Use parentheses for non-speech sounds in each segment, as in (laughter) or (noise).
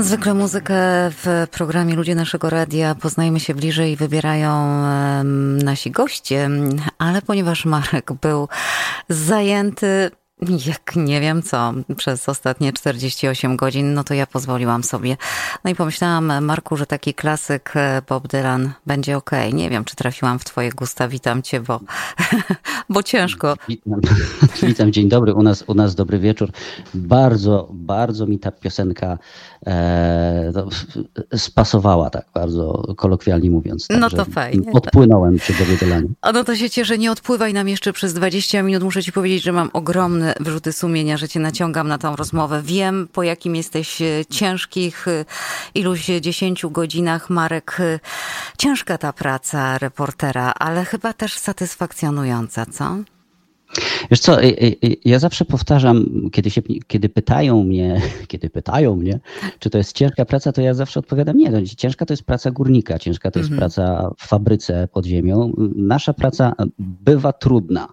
Zwykle muzykę w programie Ludzie Naszego Radia poznajemy się bliżej wybierają nasi goście, ale ponieważ Marek był zajęty jak nie wiem co, przez ostatnie 48 godzin, no to ja pozwoliłam sobie. No i pomyślałam, Marku, że taki klasyk e, Bob Dylan będzie ok. Nie wiem, czy trafiłam w twoje gusta. Witam cię, bo, (laughs) bo ciężko. Witam, (laughs) witam, dzień dobry. U nas, u nas dobry wieczór. Bardzo, bardzo mi ta piosenka e, spasowała, tak bardzo kolokwialnie mówiąc. no to fajnie. Odpłynąłem przy Bobie Dylanie. no to się cieszę. Nie odpływaj nam jeszcze przez 20 minut. Muszę ci powiedzieć, że mam ogromny wyrzuty sumienia, że cię naciągam na tą rozmowę. Wiem, po jakim jesteś e, ciężkich e, iluś dziesięciu godzinach, Marek. E, ciężka ta praca reportera, ale chyba też satysfakcjonująca, co? Wiesz co, ja zawsze powtarzam, kiedy, się, kiedy pytają mnie, (laughs) kiedy pytają mnie, czy to jest ciężka praca, to ja zawsze odpowiadam, nie, no, ciężka to jest praca górnika, ciężka to jest mhm. praca w fabryce pod ziemią. Nasza praca bywa trudna.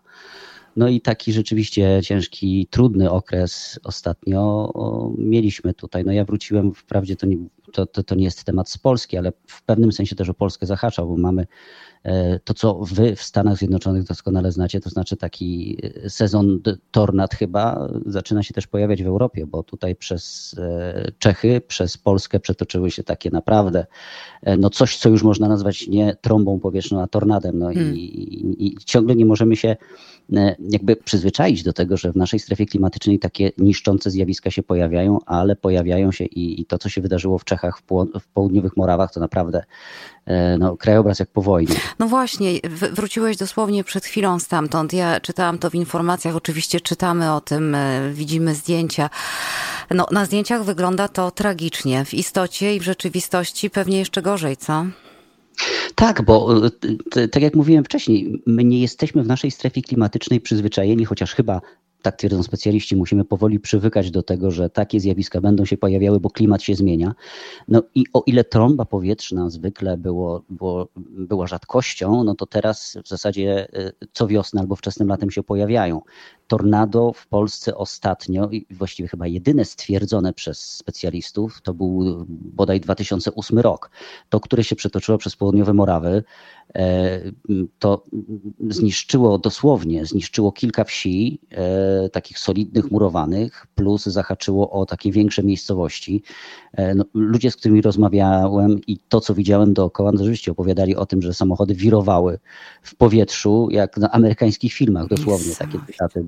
No i taki rzeczywiście ciężki, trudny okres ostatnio mieliśmy tutaj. No ja wróciłem, wprawdzie to nie, to, to, to nie jest temat z Polski, ale w pewnym sensie też o Polskę zahaczał, bo mamy E, to, co wy w Stanach Zjednoczonych doskonale znacie, to znaczy taki e, sezon tornad chyba zaczyna się też pojawiać w Europie, bo tutaj przez e, Czechy, przez Polskę przetoczyły się takie naprawdę, no coś, co już można nazwać nie trąbą powietrzną, a tornadem. No hmm. i, i, i ciągle nie możemy się jakby przyzwyczaić do tego, że w naszej strefie klimatycznej takie niszczące zjawiska się pojawiają, ale pojawiają się i, i to, co się wydarzyło w Czechach, w, w południowych Morawach, to naprawdę no, krajobraz jak po wojnie. No właśnie, wróciłeś dosłownie przed chwilą stamtąd. Ja czytałam to w informacjach, oczywiście czytamy o tym, e, widzimy zdjęcia. No, na zdjęciach wygląda to tragicznie. W istocie i w rzeczywistości pewnie jeszcze gorzej, co? Tak, bo e, tak jak mówiłem wcześniej, my nie jesteśmy w naszej strefie klimatycznej przyzwyczajeni, chociaż chyba tak twierdzą specjaliści, musimy powoli przywykać do tego, że takie zjawiska będą się pojawiały, bo klimat się zmienia. No i o ile trąba powietrzna zwykle było, było, była rzadkością, no to teraz w zasadzie y, co wiosnę albo wczesnym latem się pojawiają tornado w Polsce ostatnio, i właściwie chyba jedyne stwierdzone przez specjalistów, to był bodaj 2008 rok. To, które się przetoczyło przez południowe Morawy, e, to zniszczyło dosłownie, zniszczyło kilka wsi, e, takich solidnych, murowanych, plus zahaczyło o takie większe miejscowości. E, no, ludzie, z którymi rozmawiałem i to, co widziałem dookoła, no, rzeczywiście opowiadali o tym, że samochody wirowały w powietrzu, jak na amerykańskich filmach, dosłownie takie cytaty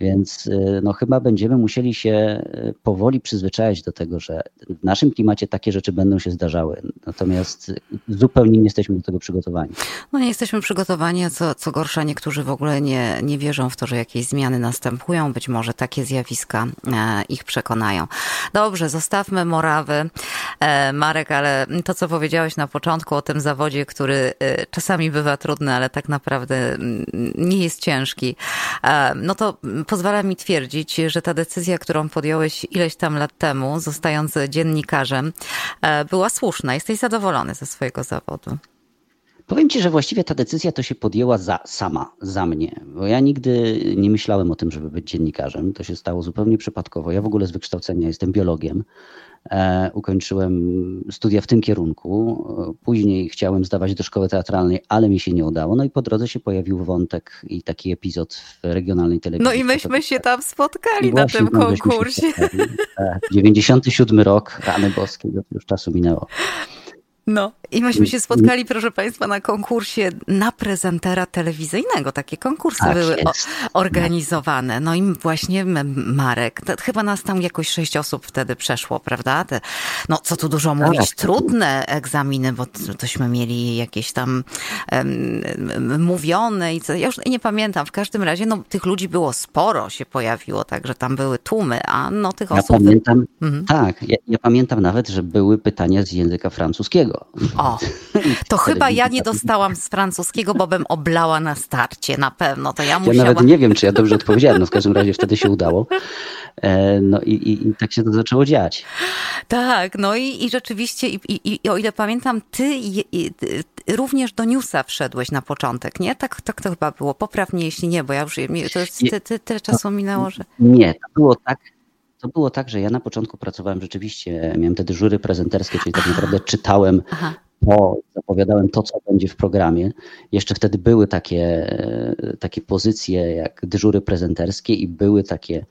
Więc y, no, chyba będziemy musieli się y, powoli przyzwyczaić do tego, że w naszym klimacie takie rzeczy będą się zdarzały. Natomiast zupełnie nie jesteśmy do tego przygotowani. No nie jesteśmy przygotowani, a co, co gorsza, niektórzy w ogóle nie, nie wierzą w to, że jakieś zmiany następują. Być może takie zjawiska e, ich przekonają. Dobrze, zostawmy Morawy, e, Marek, ale to, co powiedziałeś na początku o tym zawodzie, który e, czasami bywa trudny, ale tak naprawdę mm, nie jest ciężki, no to pozwala mi twierdzić, że ta decyzja, którą podjąłeś ileś tam lat temu, zostając dziennikarzem, e, była słuszna. Jesteś zadowolony ze swojego zawodu. Powiem Ci, że właściwie ta decyzja to się podjęła za, sama, za mnie, bo ja nigdy nie myślałem o tym, żeby być dziennikarzem. To się stało zupełnie przypadkowo. Ja w ogóle z wykształcenia jestem biologiem. E, ukończyłem studia w tym kierunku. Później chciałem zdawać do szkoły teatralnej, ale mi się nie udało. No i po drodze się pojawił wątek i taki epizod w regionalnej telewizji. No i myśmy się tam spotkali na tym konkursie. 97 rok, rany boskie, już czasu minęło. No i myśmy się spotkali, proszę Państwa, na konkursie na prezentera telewizyjnego. Takie konkursy tak były organizowane. No i właśnie Marek, chyba nas tam jakoś sześć osób wtedy przeszło, prawda? Te, no co tu dużo mówić, tak. trudne egzaminy, bo tośmy mieli jakieś tam um, mówione i co, ja już nie pamiętam. W każdym razie no, tych ludzi było sporo, się pojawiło, także tam były tłumy, a no tych ja osób... Pamiętam, mhm. Tak, ja, ja pamiętam nawet, że były pytania z języka francuskiego. O, to chyba ja nie dostałam z francuskiego, bo bym oblała na starcie, na pewno. To ja, musiałam... ja nawet nie wiem, czy ja dobrze odpowiedziałem, no w każdym razie wtedy się udało. E, no i, i, i tak się to zaczęło dziać. Tak, no i, i rzeczywiście, i, i, i o ile pamiętam, ty, ty również do newsa wszedłeś na początek, nie? Tak, tak to chyba było. Popraw mnie, jeśli nie, bo ja już to jest, tyle, tyle czasu minęło, że... Nie, to było tak, to było tak, że ja na początku pracowałem rzeczywiście, miałem te dyżury prezenterskie, czyli tak naprawdę czytałem Aha. to, zapowiadałem to, co będzie w programie. Jeszcze wtedy były takie, takie pozycje jak dyżury prezenterskie i były takie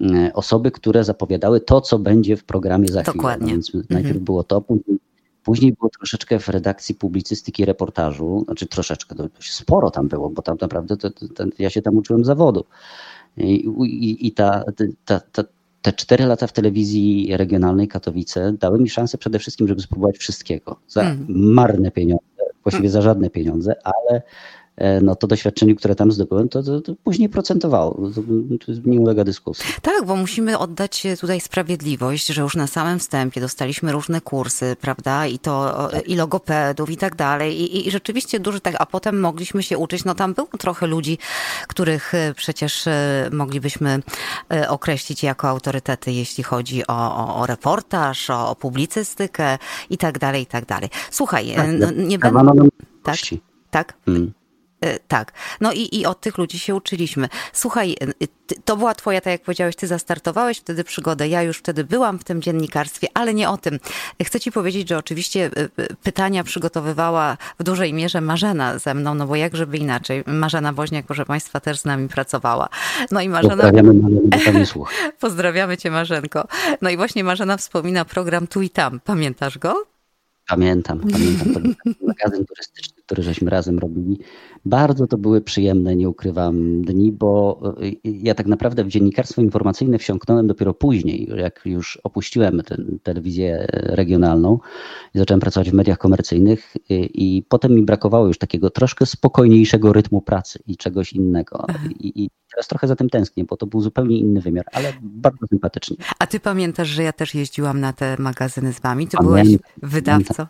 mm, osoby, które zapowiadały to, co będzie w programie za chwilę. Dokładnie. No więc mhm. najpierw było to, później Później było troszeczkę w redakcji publicystyki reportażu, znaczy troszeczkę, to sporo tam było, bo tam naprawdę to, to, to, ja się tam uczyłem zawodu. I, i, i ta, ta, ta, te cztery lata w telewizji regionalnej Katowice dały mi szansę przede wszystkim, żeby spróbować wszystkiego. Za mm. marne pieniądze, właściwie za żadne pieniądze, ale no to doświadczenie, które tam zdobyłem, to, to, to później procentowało. To, to nie ulega dyskusji. Tak, bo musimy oddać tutaj sprawiedliwość, że już na samym wstępie dostaliśmy różne kursy, prawda, i to tak. i logopedów i tak dalej. I, I, rzeczywiście duży tak, a potem mogliśmy się uczyć. No tam było trochę ludzi, których e, przecież e, moglibyśmy określić jako autorytety, jeśli chodzi o, o, o reportaż, o, o publicystykę i tak dalej, i tak dalej. Słuchaj, tak, no, nie będę... Tak? Tak? Hmm. E, tak. No i, i od tych ludzi się uczyliśmy. Słuchaj, e, to była twoja, tak jak powiedziałeś, ty zastartowałeś wtedy przygodę. Ja już wtedy byłam w tym dziennikarstwie, ale nie o tym. Chcę ci powiedzieć, że oczywiście e, pytania przygotowywała w dużej mierze Marzena ze mną, no bo jak żeby inaczej. Marzena Woźniak, proszę państwa, też z nami pracowała. No i Marzena... Pozdrawiamy, Marzena, (laughs) Pozdrawiamy cię, Marzenko. No i właśnie Marzena wspomina program Tu i Tam. Pamiętasz go? Pamiętam, pamiętam. To był (laughs) magazyn turystyczny, który żeśmy razem robili. Bardzo to były przyjemne, nie ukrywam, dni, bo y, ja tak naprawdę w dziennikarstwo informacyjne wsiąknąłem dopiero później, jak już opuściłem tę telewizję regionalną i zacząłem pracować w mediach komercyjnych y, i potem mi brakowało już takiego troszkę spokojniejszego rytmu pracy i czegoś innego. I, i teraz trochę za tym tęsknię, bo to był zupełnie inny wymiar, ale bardzo sympatycznie. A ty pamiętasz, że ja też jeździłam na te magazyny z wami? Ty Pamiętam. byłeś wydawcą?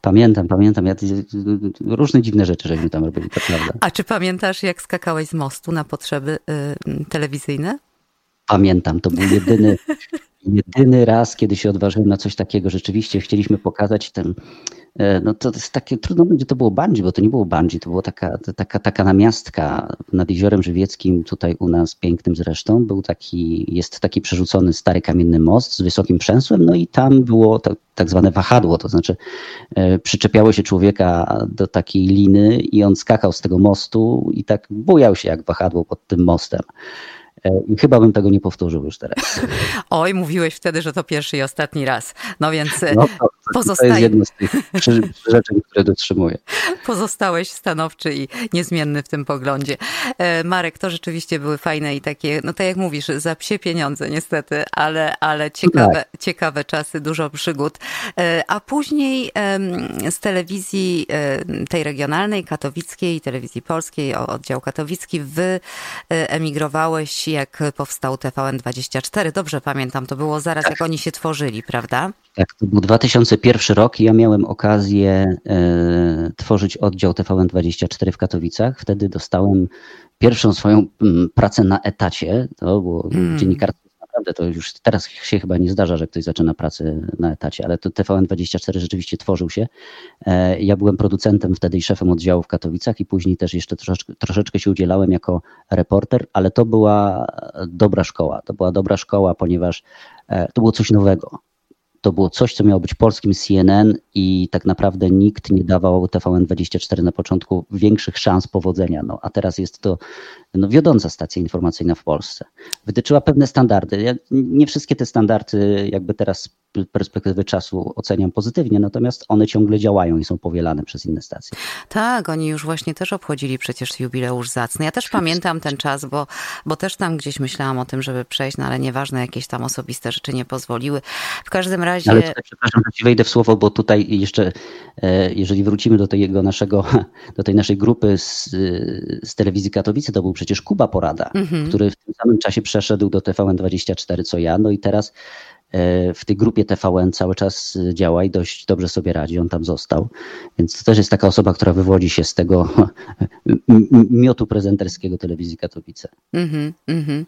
Pamiętam, pamiętam. Ja, różne dziwne rzeczy żeśmy tam robili, to prawda. A czy pamiętasz, jak skakałeś z mostu na potrzeby y, telewizyjne? Pamiętam, to był jedyny, jedyny raz, kiedy się odważyłem na coś takiego. Rzeczywiście chcieliśmy pokazać ten E, no to jest takie, trudno będzie to było bungee, bo to nie było bungee, to była taka, taka, taka namiastka nad Jeziorem Żywieckim, tutaj u nas, pięknym zresztą, był taki, jest taki przerzucony stary kamienny most z wysokim przęsłem, no i tam było to, tak zwane wahadło, to znaczy e, przyczepiało się człowieka do takiej liny i on skakał z tego mostu i tak bujał się jak wahadło pod tym mostem. E, I chyba bym tego nie powtórzył już teraz. (laughs) Oj, mówiłeś wtedy, że to pierwszy i ostatni raz. No więc e, no to, pozostaje... to jest jedna z tych rzeczy, które dotrzymuję. (laughs) Pozostałeś stanowczy i niezmienny w tym poglądzie. E, Marek, to rzeczywiście były fajne i takie, no tak jak mówisz, za psie pieniądze niestety, ale, ale ciekawe, tak. ciekawe czasy, dużo przygód. A później z telewizji tej regionalnej, katowickiej, telewizji polskiej, oddział katowicki, wy jak powstał TVN24. Dobrze pamiętam, to było zaraz tak. jak oni się tworzyli, prawda? Tak, to był 2001 rok i ja miałem okazję e, tworzyć oddział TVN24 w Katowicach. Wtedy dostałem pierwszą swoją m, mm, pracę na etacie. To było hmm. dziennikarstwo naprawdę to już teraz się chyba nie zdarza, że ktoś zaczyna pracę na etacie, ale to TVN24 rzeczywiście tworzył się. E, ja byłem producentem wtedy i szefem oddziału w Katowicach i później też jeszcze troszeczkę, troszeczkę się udzielałem jako reporter, ale to była dobra szkoła. To była dobra szkoła, ponieważ e, to było coś nowego to było coś, co miało być polskim CNN i tak naprawdę nikt nie dawał TVN24 na początku większych szans powodzenia. No, a teraz jest to no, wiodąca stacja informacyjna w Polsce. Wytyczyła pewne standardy. Ja nie wszystkie te standardy jakby teraz perspektywy czasu oceniam pozytywnie, natomiast one ciągle działają i są powielane przez inne stacje. Tak, oni już właśnie też obchodzili przecież jubileusz zacny. Ja też pamiętam ten czas, bo, bo też tam gdzieś myślałam o tym, żeby przejść, no ale nieważne, jakieś tam osobiste rzeczy nie pozwoliły. W każdym razie... Ale tutaj, przepraszam, że ci wejdę w słowo, bo tutaj jeszcze, e, jeżeli wrócimy do tego naszego, (laughs) do tej naszej grupy z, z telewizji Katowice, to był przecież Kuba Porada, mhm. który w tym samym czasie przeszedł do TVN24 co ja, no i teraz w tej grupie TVN cały czas działa i dość dobrze sobie radzi, on tam został. Więc to też jest taka osoba, która wywodzi się z tego (laughs) miotu prezenterskiego telewizji Katowice. Mm -hmm,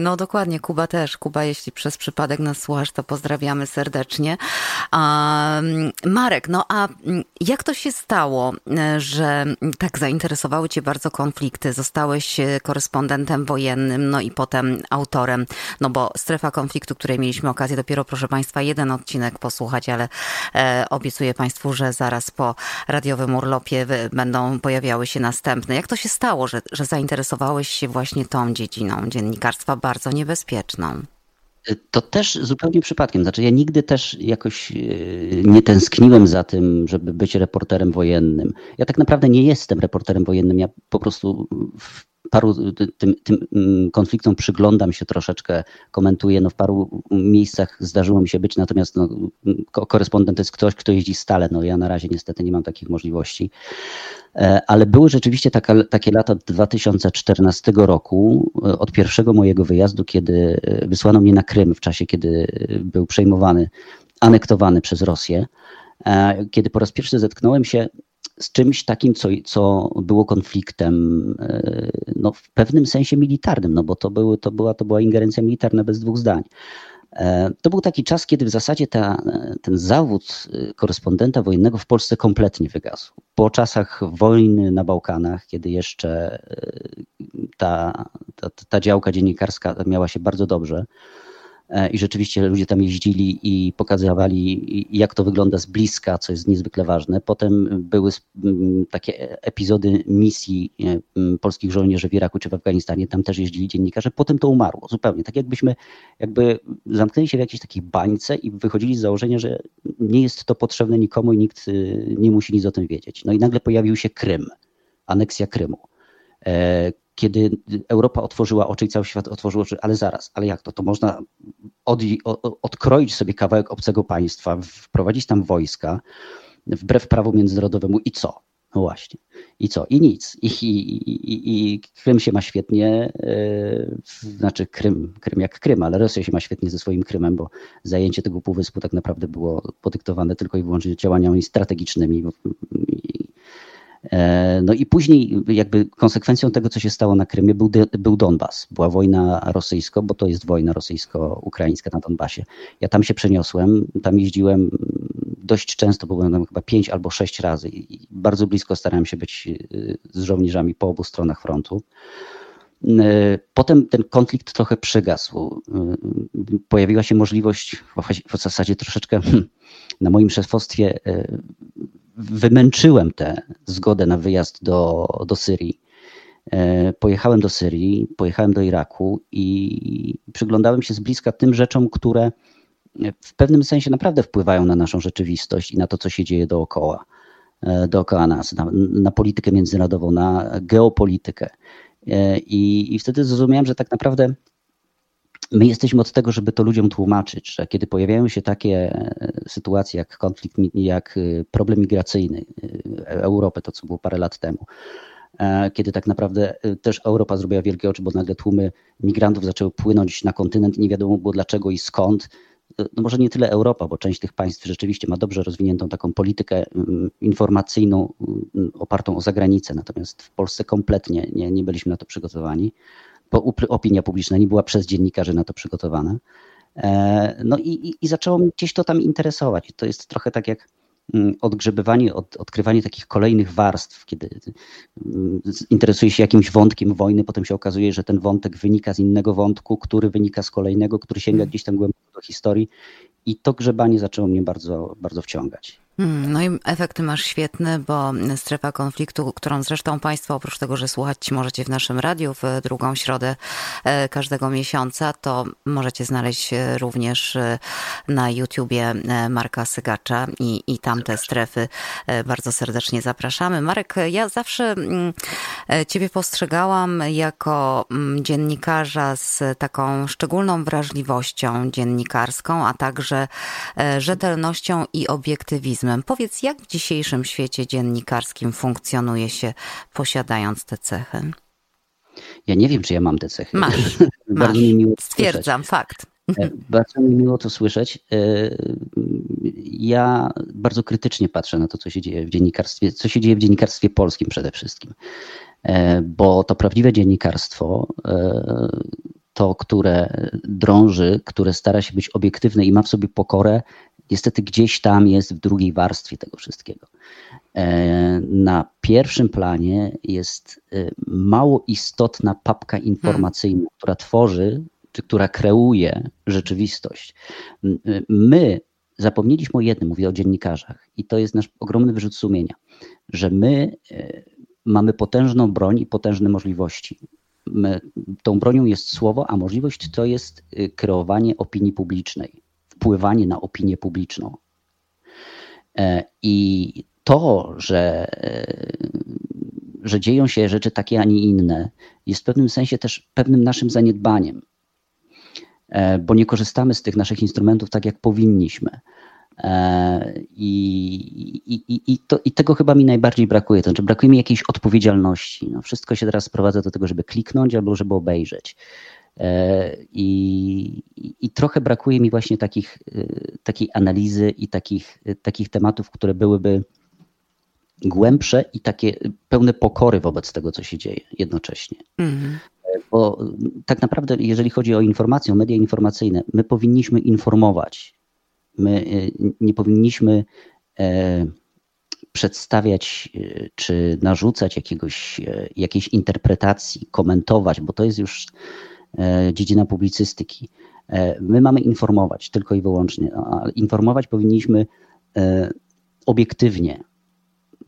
No dokładnie, Kuba też. Kuba, jeśli przez przypadek nas słuchasz, to pozdrawiamy serdecznie. Marek, no a jak to się stało, e, że tak zainteresowały Cię bardzo konflikty? Zostałeś korespondentem wojennym, no i potem autorem, no bo strefa konfliktu, której mieliśmy okazję dopiero, proszę Państwa, jeden odcinek posłuchać, ale e, obiecuję Państwu, że zaraz po radiowym urlopie będą pojawiały się następne. Jak to się stało, że, że zainteresowałeś się właśnie tą dziedziną dziennikarstwa bardzo niebezpieczną? To też zupełnie przypadkiem. Znaczy, ja nigdy też jakoś e, nie tęskniłem za tym, żeby być reporterem wojennym. Ja tak naprawdę nie jestem reporterem wojennym. Ja po prostu w paru tym, tym, mm, konfliktom przyglądam się troszeczkę, komentuję. No w paru miejscach zdarzyło mi się być, natomiast no, korespondent jest ktoś, kto jeździ stale. No ja na razie niestety nie mam takich możliwości. E, ale były rzeczywiście taka, takie lata 2014 roku, e, od pierwszego mojego wyjazdu, kiedy e, wysłano mnie na Krym w czasie, kiedy był przejmowany, anektowany przez Rosję kiedy po raz pierwszy zetknąłem się z czymś takim, co, co było konfliktem e, no, w pewnym sensie militarnym, no bo to, były, to, była, to była ingerencja militarna bez dwóch zdań. E, to był taki czas, kiedy w zasadzie ta, ten zawód e, korespondenta wojennego w Polsce kompletnie wygasł. Po czasach wojny na Bałkanach, kiedy jeszcze ta, ta, ta działka dziennikarska miała się bardzo dobrze, i rzeczywiście ludzie tam jeździli i pokazywali, jak to wygląda z bliska, co jest niezwykle ważne. Potem były takie epizody misji e, polskich żołnierzy w Iraku czy w Afganistanie, tam też jeździli dziennikarze. Potem to umarło zupełnie. Tak jakbyśmy jakby zamknęli się w jakiejś takiej bańce i wychodzili z założenia, że nie jest to potrzebne nikomu i nikt y, nie musi nic o tym wiedzieć. No i nagle pojawił się Krym, aneksja Krymu e, kiedy Europa otworzyła oczy i cały świat otworzył oczy, ale zaraz, ale jak to? To można od, odkroić sobie kawałek obcego państwa, wprowadzić tam wojska wbrew prawu międzynarodowemu i co? No właśnie. I co? I nic. I, i, i, i Krym się ma świetnie, yy, znaczy Krym, Krym jak Krym, ale Rosja się ma świetnie ze swoim Krymem, bo zajęcie tego półwyspu tak naprawdę było podyktowane tylko i wyłącznie działaniami strategicznymi. E, no i później jakby konsekwencją tego, co się stało na Krymie był, był Donbas. Była wojna rosyjsko, bo to jest wojna rosyjsko-ukraińska na Donbasie. Ja tam się przeniosłem, tam jeździłem dość często, byłem tam chyba pięć albo sześć razy i bardzo blisko starałem się być y, z żołnierzami po obu stronach frontu. Y, potem ten konflikt trochę przygasł. Y, pojawiła się możliwość, w zasadzie troszeczkę hmm, na moim szefostwie wymęczyłem tę zgodę na wyjazd do, do Syrii. E, pojechałem do Syrii, pojechałem do Iraku i przyglądałem się z bliska tym rzeczom, które w pewnym sensie naprawdę wpływają na naszą rzeczywistość i na to, co się dzieje dookoła, e, dookoła nas, na, na politykę międzynarodową, na geopolitykę. E, I, I wtedy zrozumiałem, że tak naprawdę my jesteśmy od tego, żeby to ludziom tłumaczyć, że kiedy pojawiają się takie e, sytuacje jak konflikt, jak e, problem migracyjny e, Europy, to co było parę lat temu, kiedy tak naprawdę też Europa zrobiła wielkie oczy, bo nagle tłumy migrantów zaczęły płynąć na kontynent nie wiadomo było dlaczego i skąd. No może nie tyle Europa, bo część tych państw rzeczywiście ma dobrze rozwiniętą taką politykę mm, informacyjną mm, opartą o zagranicę, natomiast w Polsce kompletnie nie, nie byliśmy na to przygotowani bo opinia publiczna nie była przez dziennikarzy na to przygotowana. E, no i, i, zaczęło mnie gdzieś to tam interesować. To jest trochę tak jak mm, odgrzebywanie, od, odkrywanie takich kolejnych warstw, kiedy mm, interesuje się jakimś wątkiem wojny, potem się okazuje, że ten wątek wynika z innego wątku, który wynika z kolejnego, który sięga mm. gdzieś tam głęboko do historii i to grzebanie zaczęło mnie bardzo, bardzo wciągać. Hmm, no i efekty masz świetne, bo strefa konfliktu, którą zresztą Państwo oprócz tego, że słuchać możecie w naszym radiu w drugą środę e, każdego miesiąca, to możecie znaleźć również e, na YouTubie e, Marka Sygacza i, i tamte strefy bardzo serdecznie zapraszamy. Marek, ja zawsze mm, Ciebie postrzegałam jako mm, dziennikarza z taką szczególną wrażliwością dziennikarską, a także rzetelnością i obiektywizmem. Powiedz, jak w dzisiejszym świecie dziennikarskim funkcjonuje się posiadając te cechy? Ja nie wiem, czy ja mam te cechy. Masz, (laughs) masz. Stwierdzam, fakt. Bardzo mi miło to słyszeć. Ja bardzo krytycznie patrzę na to, co się dzieje w dziennikarstwie, co się dzieje w dziennikarstwie polskim przede wszystkim. Bo to prawdziwe dziennikarstwo, to, które drąży, które stara się być obiektywne i ma w sobie pokorę, niestety gdzieś tam jest w drugiej warstwie tego wszystkiego. E, na pierwszym planie jest e, mało istotna papka informacyjna, hmm. która tworzy, czy która kreuje rzeczywistość. E, my zapomnieliśmy o jednym, mówię o dziennikarzach, i to jest nasz ogromny wyrzut sumienia, że my mamy potężną broń i potężne możliwości. My, tą bronią jest słowo, a możliwość to jest kreowanie opinii publicznej, wpływanie na opinię publiczną. I to, że, że dzieją się rzeczy takie, a nie inne, jest w pewnym sensie też pewnym naszym zaniedbaniem, e, bo nie korzystamy z tych naszych instrumentów tak, jak powinniśmy. E, I, i, i, to, I tego chyba mi najbardziej brakuje. To znaczy, brakuje mi jakiejś odpowiedzialności. No, wszystko się teraz sprowadza do tego, żeby kliknąć albo żeby obejrzeć. E, I, I, trochę brakuje mi właśnie takich, takiej analizy i takich, takich tematów, które byłyby głębsze i takie pełne pokory wobec tego, co się dzieje jednocześnie. Mhm. Bo tak naprawdę, jeżeli chodzi o informację, o media informacyjne, my powinniśmy informować. My e, nie powinniśmy e, przedstawiać e, czy narzucać jakiegoś, jakiejś interpretacji, komentować, bo to jest już dziedzina publicystyki. My mamy informować tylko i wyłącznie, a informować powinniśmy obiektywnie,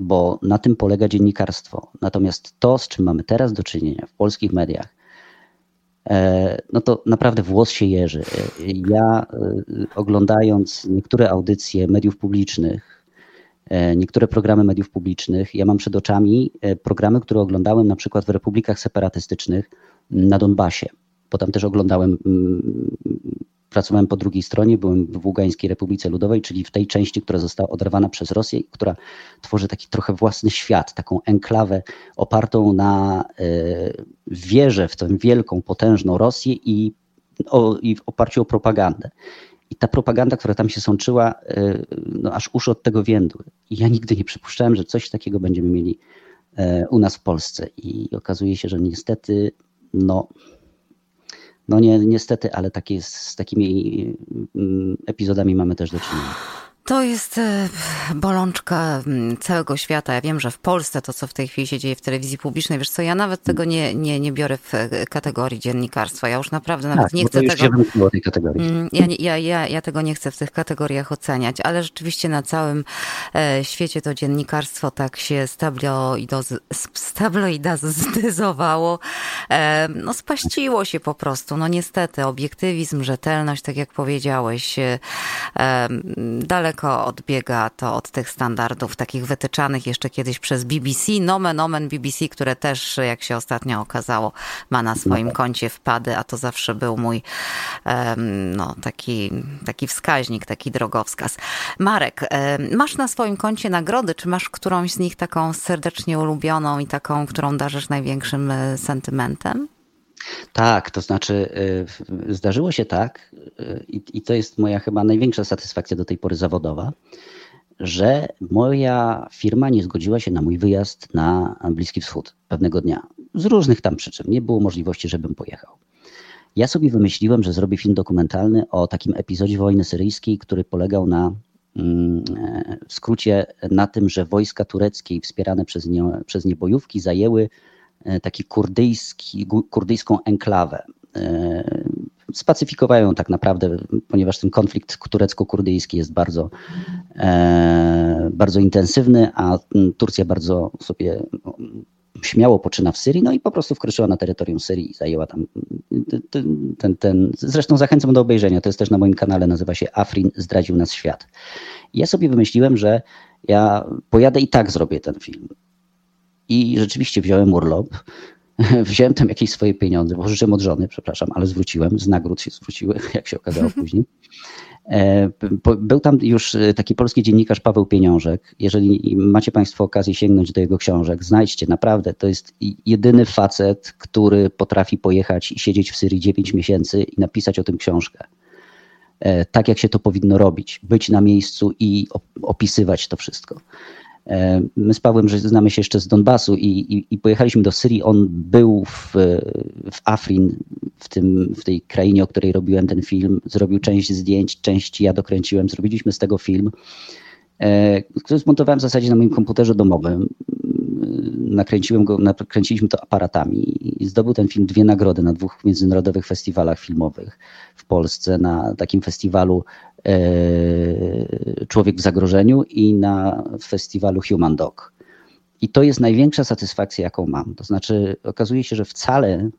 bo na tym polega dziennikarstwo. Natomiast to, z czym mamy teraz do czynienia w polskich mediach, e, no to naprawdę włos się jeży. Ja e, oglądając niektóre audycje mediów publicznych, e, niektóre programy mediów publicznych, ja mam przed oczami programy, które oglądałem na przykład w republikach separatystycznych na Donbasie, bo tam też oglądałem mm, pracowałem po drugiej stronie, byłem w Ługańskiej Republice Ludowej, czyli w tej części, która została oderwana przez Rosję i która tworzy taki trochę własny świat, taką enklawę opartą na e, wierze w tę wielką, potężną Rosję i, o, i w oparciu o propagandę. I ta propaganda, która tam się sączyła, e, no aż uszy od tego więdły. I ja nigdy nie przypuszczałem, że coś takiego będziemy mieli e, u nas w Polsce. I okazuje się, że niestety, no, no nie, niestety, ale z takimi mm, epizodami mamy też do czynienia. To jest e, bolączka mm, całego świata. Ja wiem, że w Polsce to, co w tej chwili się dzieje w telewizji publicznej, wiesz co, ja nawet tego nie, nie, nie biorę w e, kategorii dziennikarstwa. Ja już naprawdę nawet tak, nie chcę tego. tej kategorii. Mm, ja, ja, ja, ja tego nie chcę w tych kategoriach oceniać, ale rzeczywiście na całym e, świecie to dziennikarstwo tak się stabloidazyzowało. No spaściło się po prostu. No niestety, obiektywizm, rzetelność, tak jak powiedziałeś, daleko daleko odbiega to od tych standardów takich wytyczanych jeszcze kiedyś przez BBC, nomen omen BBC, które też, jak się ostatnio okazało, ma na swoim no. koncie wpady, a to zawsze był mój no, taki, taki wskaźnik, taki drogowskaz. Marek, masz na swoim koncie nagrody, czy masz którąś z nich taką serdecznie ulubioną i taką, którą darzysz największym e, sentymentem? Tak, to znaczy y, zdarzyło się tak, y, i to jest moja chyba największa satysfakcja do tej pory zawodowa, że moja firma nie zgodziła się na mój wyjazd na Bliski Wschód pewnego dnia. Z różnych tam przyczyn. Nie było możliwości, żebym pojechał. Ja sobie wymyśliłem, że zrobię film dokumentalny o takim epizodzie wojny syryjskiej, który polegał na mm, w skrócie na tym, że wojska tureckie wspierane przez nie, przez nie bojówki zajęły E, taki kurdyjski, kurdyjską enklawę. E, spacyfikowają tak naprawdę, ponieważ ten konflikt turecko-kurdyjski jest bardzo, e, bardzo intensywny, a Turcja bardzo sobie śmiało poczyna w Syrii, no i po prostu wkroczyła na terytorium Syrii i zajęła tam ten, ten, ten, zresztą zachęcam do obejrzenia, to jest też na moim kanale, nazywa się Afrin zdradził nas świat. Ja sobie wymyśliłem, że ja pojadę i tak zrobię ten film. I rzeczywiście wziąłem urlop, (laughs) wziąłem tam jakieś swoje pieniądze, pożyczyłem od żony, przepraszam, ale zwróciłem, z nagród się zwróciły, (laughs) jak się okazało później. E, był tam już e, taki polski dziennikarz Paweł Pieniążek. Jeżeli macie Państwo okazję sięgnąć do jego książek, znajdźcie, naprawdę, to jest jedyny facet, który potrafi pojechać i siedzieć w Syrii 9 miesięcy i napisać o tym książkę. tak, jak się to powinno robić, być na miejscu i opisywać to wszystko. My z Pawłem że znamy się jeszcze z Donbasu i, i, i, pojechaliśmy do Syrii. On był w, w Afrin, w, tym, w tej krainie, o której robiłem ten film. Zrobił część zdjęć, część ja dokręciłem. Zrobiliśmy z tego film, który zmontowałem w zasadzie na moim komputerze domowym nakręciłem go, nakręciliśmy to aparatami i zdobył ten film dwie nagrody na dwóch międzynarodowych festiwalach filmowych w Polsce, na takim festiwalu e, Człowiek w zagrożeniu i na festiwalu Human Dog. I to jest największa satysfakcja, jaką mam. To znaczy, okazuje się, że wcale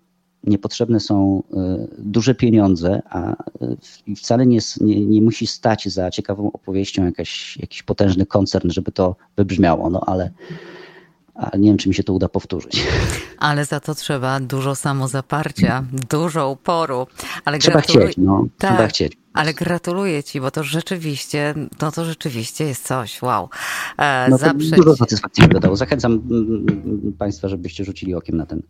niepotrzebne są e, duże pieniądze, a e, wcale nie, nie, nie musi stać za ciekawą opowieścią jakaś, jakiś potężny koncern, żeby to wybrzmiało. No ale ale nie wiem, czy mi się to uda powtórzyć. (laughs) Ale za to trzeba dużo samozaparcia, dużo uporu. Ale trzeba gratuluj... chcieć, no. Tak, trzeba chcieć. Ale gratuluję ci, bo to rzeczywiście, no to rzeczywiście jest coś, wow. E, no Zaprzeć... Dużo satysfakcji mi dodało. Zachęcam mm, mm, Państwa, żebyście rzucili okiem na ten,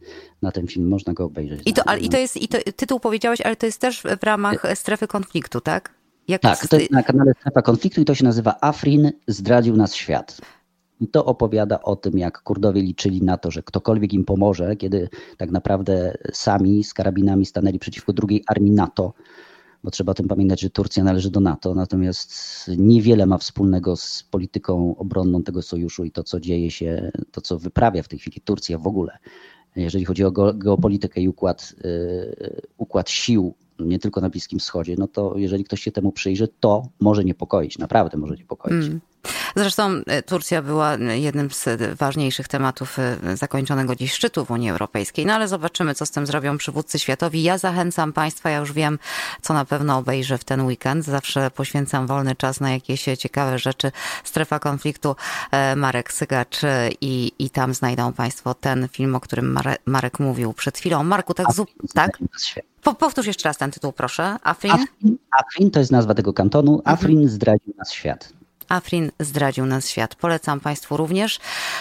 na ten film. Można go obejrzeć. I to, ale, i to jest, i to, tytuł powiedziałeś, ale to jest też w ramach strefy konfliktu, tak? Jak tak, to jest na kanale Strefa Konfliktu i to się nazywa Afrin zdradził nas świat. I to opowiada o tym, jak Kurdowie liczyli na to, że ktokolwiek im pomoże, kiedy tak naprawdę sami z karabinami stanęli przeciwko drugiej armii NATO, bo trzeba o tym pamiętać, że Turcja należy do NATO, natomiast niewiele ma wspólnego z polityką obronną tego sojuszu i to, co dzieje się, to, co wyprawia w tej chwili Turcja w ogóle. Jeżeli chodzi o geopolitykę i układ, y, układ sił nie tylko na Bliskim Wschodzie, no to jeżeli ktoś się temu przyjrzy, to może niepokoić, naprawdę może niepokoić. Mm. Zresztą e, Turcja była jednym z ważniejszych tematów e, zakończonego dziś szczytu w Unii Europejskiej. No ale zobaczymy, co z tym zrobią przywódcy światowi. Ja zachęcam Państwa, ja już wiem, co na pewno obejrzę w ten weekend. Zawsze poświęcam wolny czas na jakieś ciekawe rzeczy. Strefa konfliktu e, Marek Sygacz i, i tam znajdą Państwo ten film, o którym Marek mówił przed chwilą. Marku, tak? tak? Powtórz jeszcze raz ten tytuł, proszę. Afrin? Afrin, Afrin to jest nazwa tego kantonu. Mhm. Afrin zdradził nas świat. Afrin zdradził nas świat. Polecam Państwu również.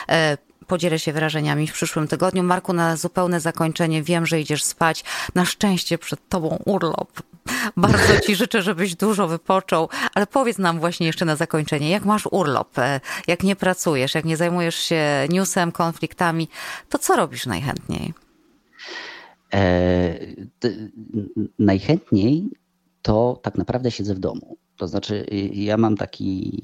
E, podzielę się wrażeniami w przyszłym tygodniu. Marku, na zupełne zakończenie wiem, że idziesz spać. Na szczęście przed Tobą urlop. (laughs) Bardzo Ci życzę, żebyś dużo wypoczął, ale powiedz nam właśnie jeszcze na zakończenie, jak masz urlop, e, jak nie pracujesz, jak nie zajmujesz się newsem, konfliktami, to co robisz najchętniej? E, najchętniej to tak naprawdę siedzę w domu. To znaczy, y, ja mam taki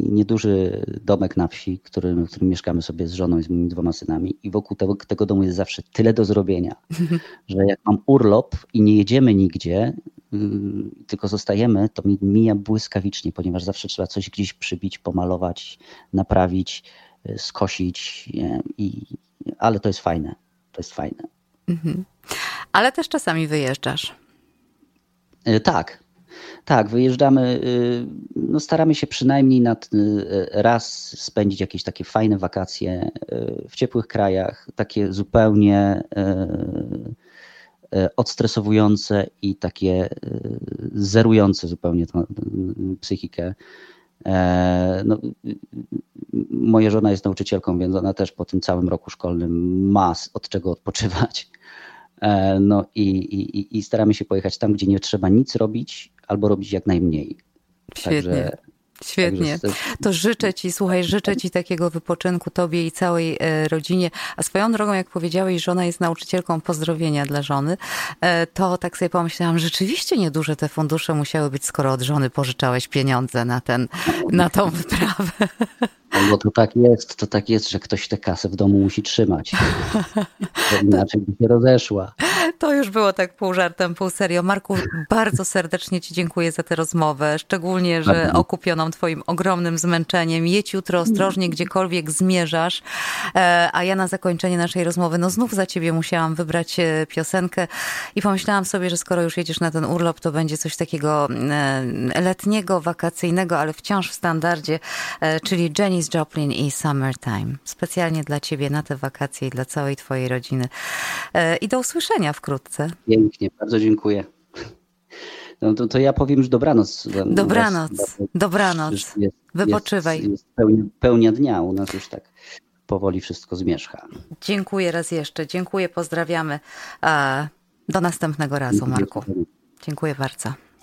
nieduży domek na wsi, w którym, w którym mieszkamy sobie z żoną i z moimi dwoma synami, i wokół tego, tego domu jest zawsze tyle do zrobienia, (laughs) że jak mam urlop i nie jedziemy nigdzie, yy, tylko zostajemy, to mi mija błyskawicznie, ponieważ zawsze trzeba coś gdzieś przybić, pomalować, naprawić, skosić, i, ale to jest fajne. To jest fajne. Mhm. Ale też czasami wyjeżdżasz. Tak, tak, wyjeżdżamy, y, no staramy się przynajmniej y, raz spędzić jakieś takie fajne wakacje y, w ciepłych krajach, takie zupełnie odstresowujące i takie zerujące zupełnie psychikę. E, no, moja żona jest nauczycielką, więc ona też po tym całym roku szkolnym ma od czego odpoczywać. E, no i, i, i staramy się pojechać tam, gdzie nie trzeba nic robić albo robić jak najmniej. Świetnie. Także Świetnie. To życzę Ci, słuchaj, życzę Ci takiego wypoczynku Tobie i całej e, rodzinie. A swoją drogą, jak powiedziałeś, żona jest nauczycielką pozdrowienia dla żony, e, to tak sobie pomyślałam, rzeczywiście nieduże te fundusze musiały być, skoro od żony pożyczałeś pieniądze na, ten, na tą wyprawę. (laughs) Bo to tak jest, to tak jest, że ktoś tę kasę w domu musi trzymać. (laughs) Inaczej by się rozeszła. To już było tak pół żartem, pół serio. Marku, bardzo serdecznie Ci dziękuję za tę rozmowę, szczególnie, że okupioną Twoim ogromnym zmęczeniem. Jedź jutro ostrożnie, gdziekolwiek zmierzasz. E, a ja na zakończenie naszej rozmowy, no znów za Ciebie musiałam wybrać e, piosenkę i pomyślałam sobie, że skoro już jedziesz na ten urlop, to będzie coś takiego e, letniego, wakacyjnego, ale wciąż w standardzie, czyli Janis Joplin i Summertime. Specjalnie dla Ciebie na te wakacje i dla całej Twojej rodziny. I do usłyszenia wkrótce. Pięknie, bardzo dziękuję. No to, to ja powiem już dobranoc. Dobranoc, dobranoc. Jest, Wypoczywaj. Jest, jest pełnia, pełnia dnia, u nas już tak powoli wszystko zmierzcha. Dziękuję raz jeszcze, dziękuję, pozdrawiamy. Do następnego razu, Marku. Dziękuję bardzo.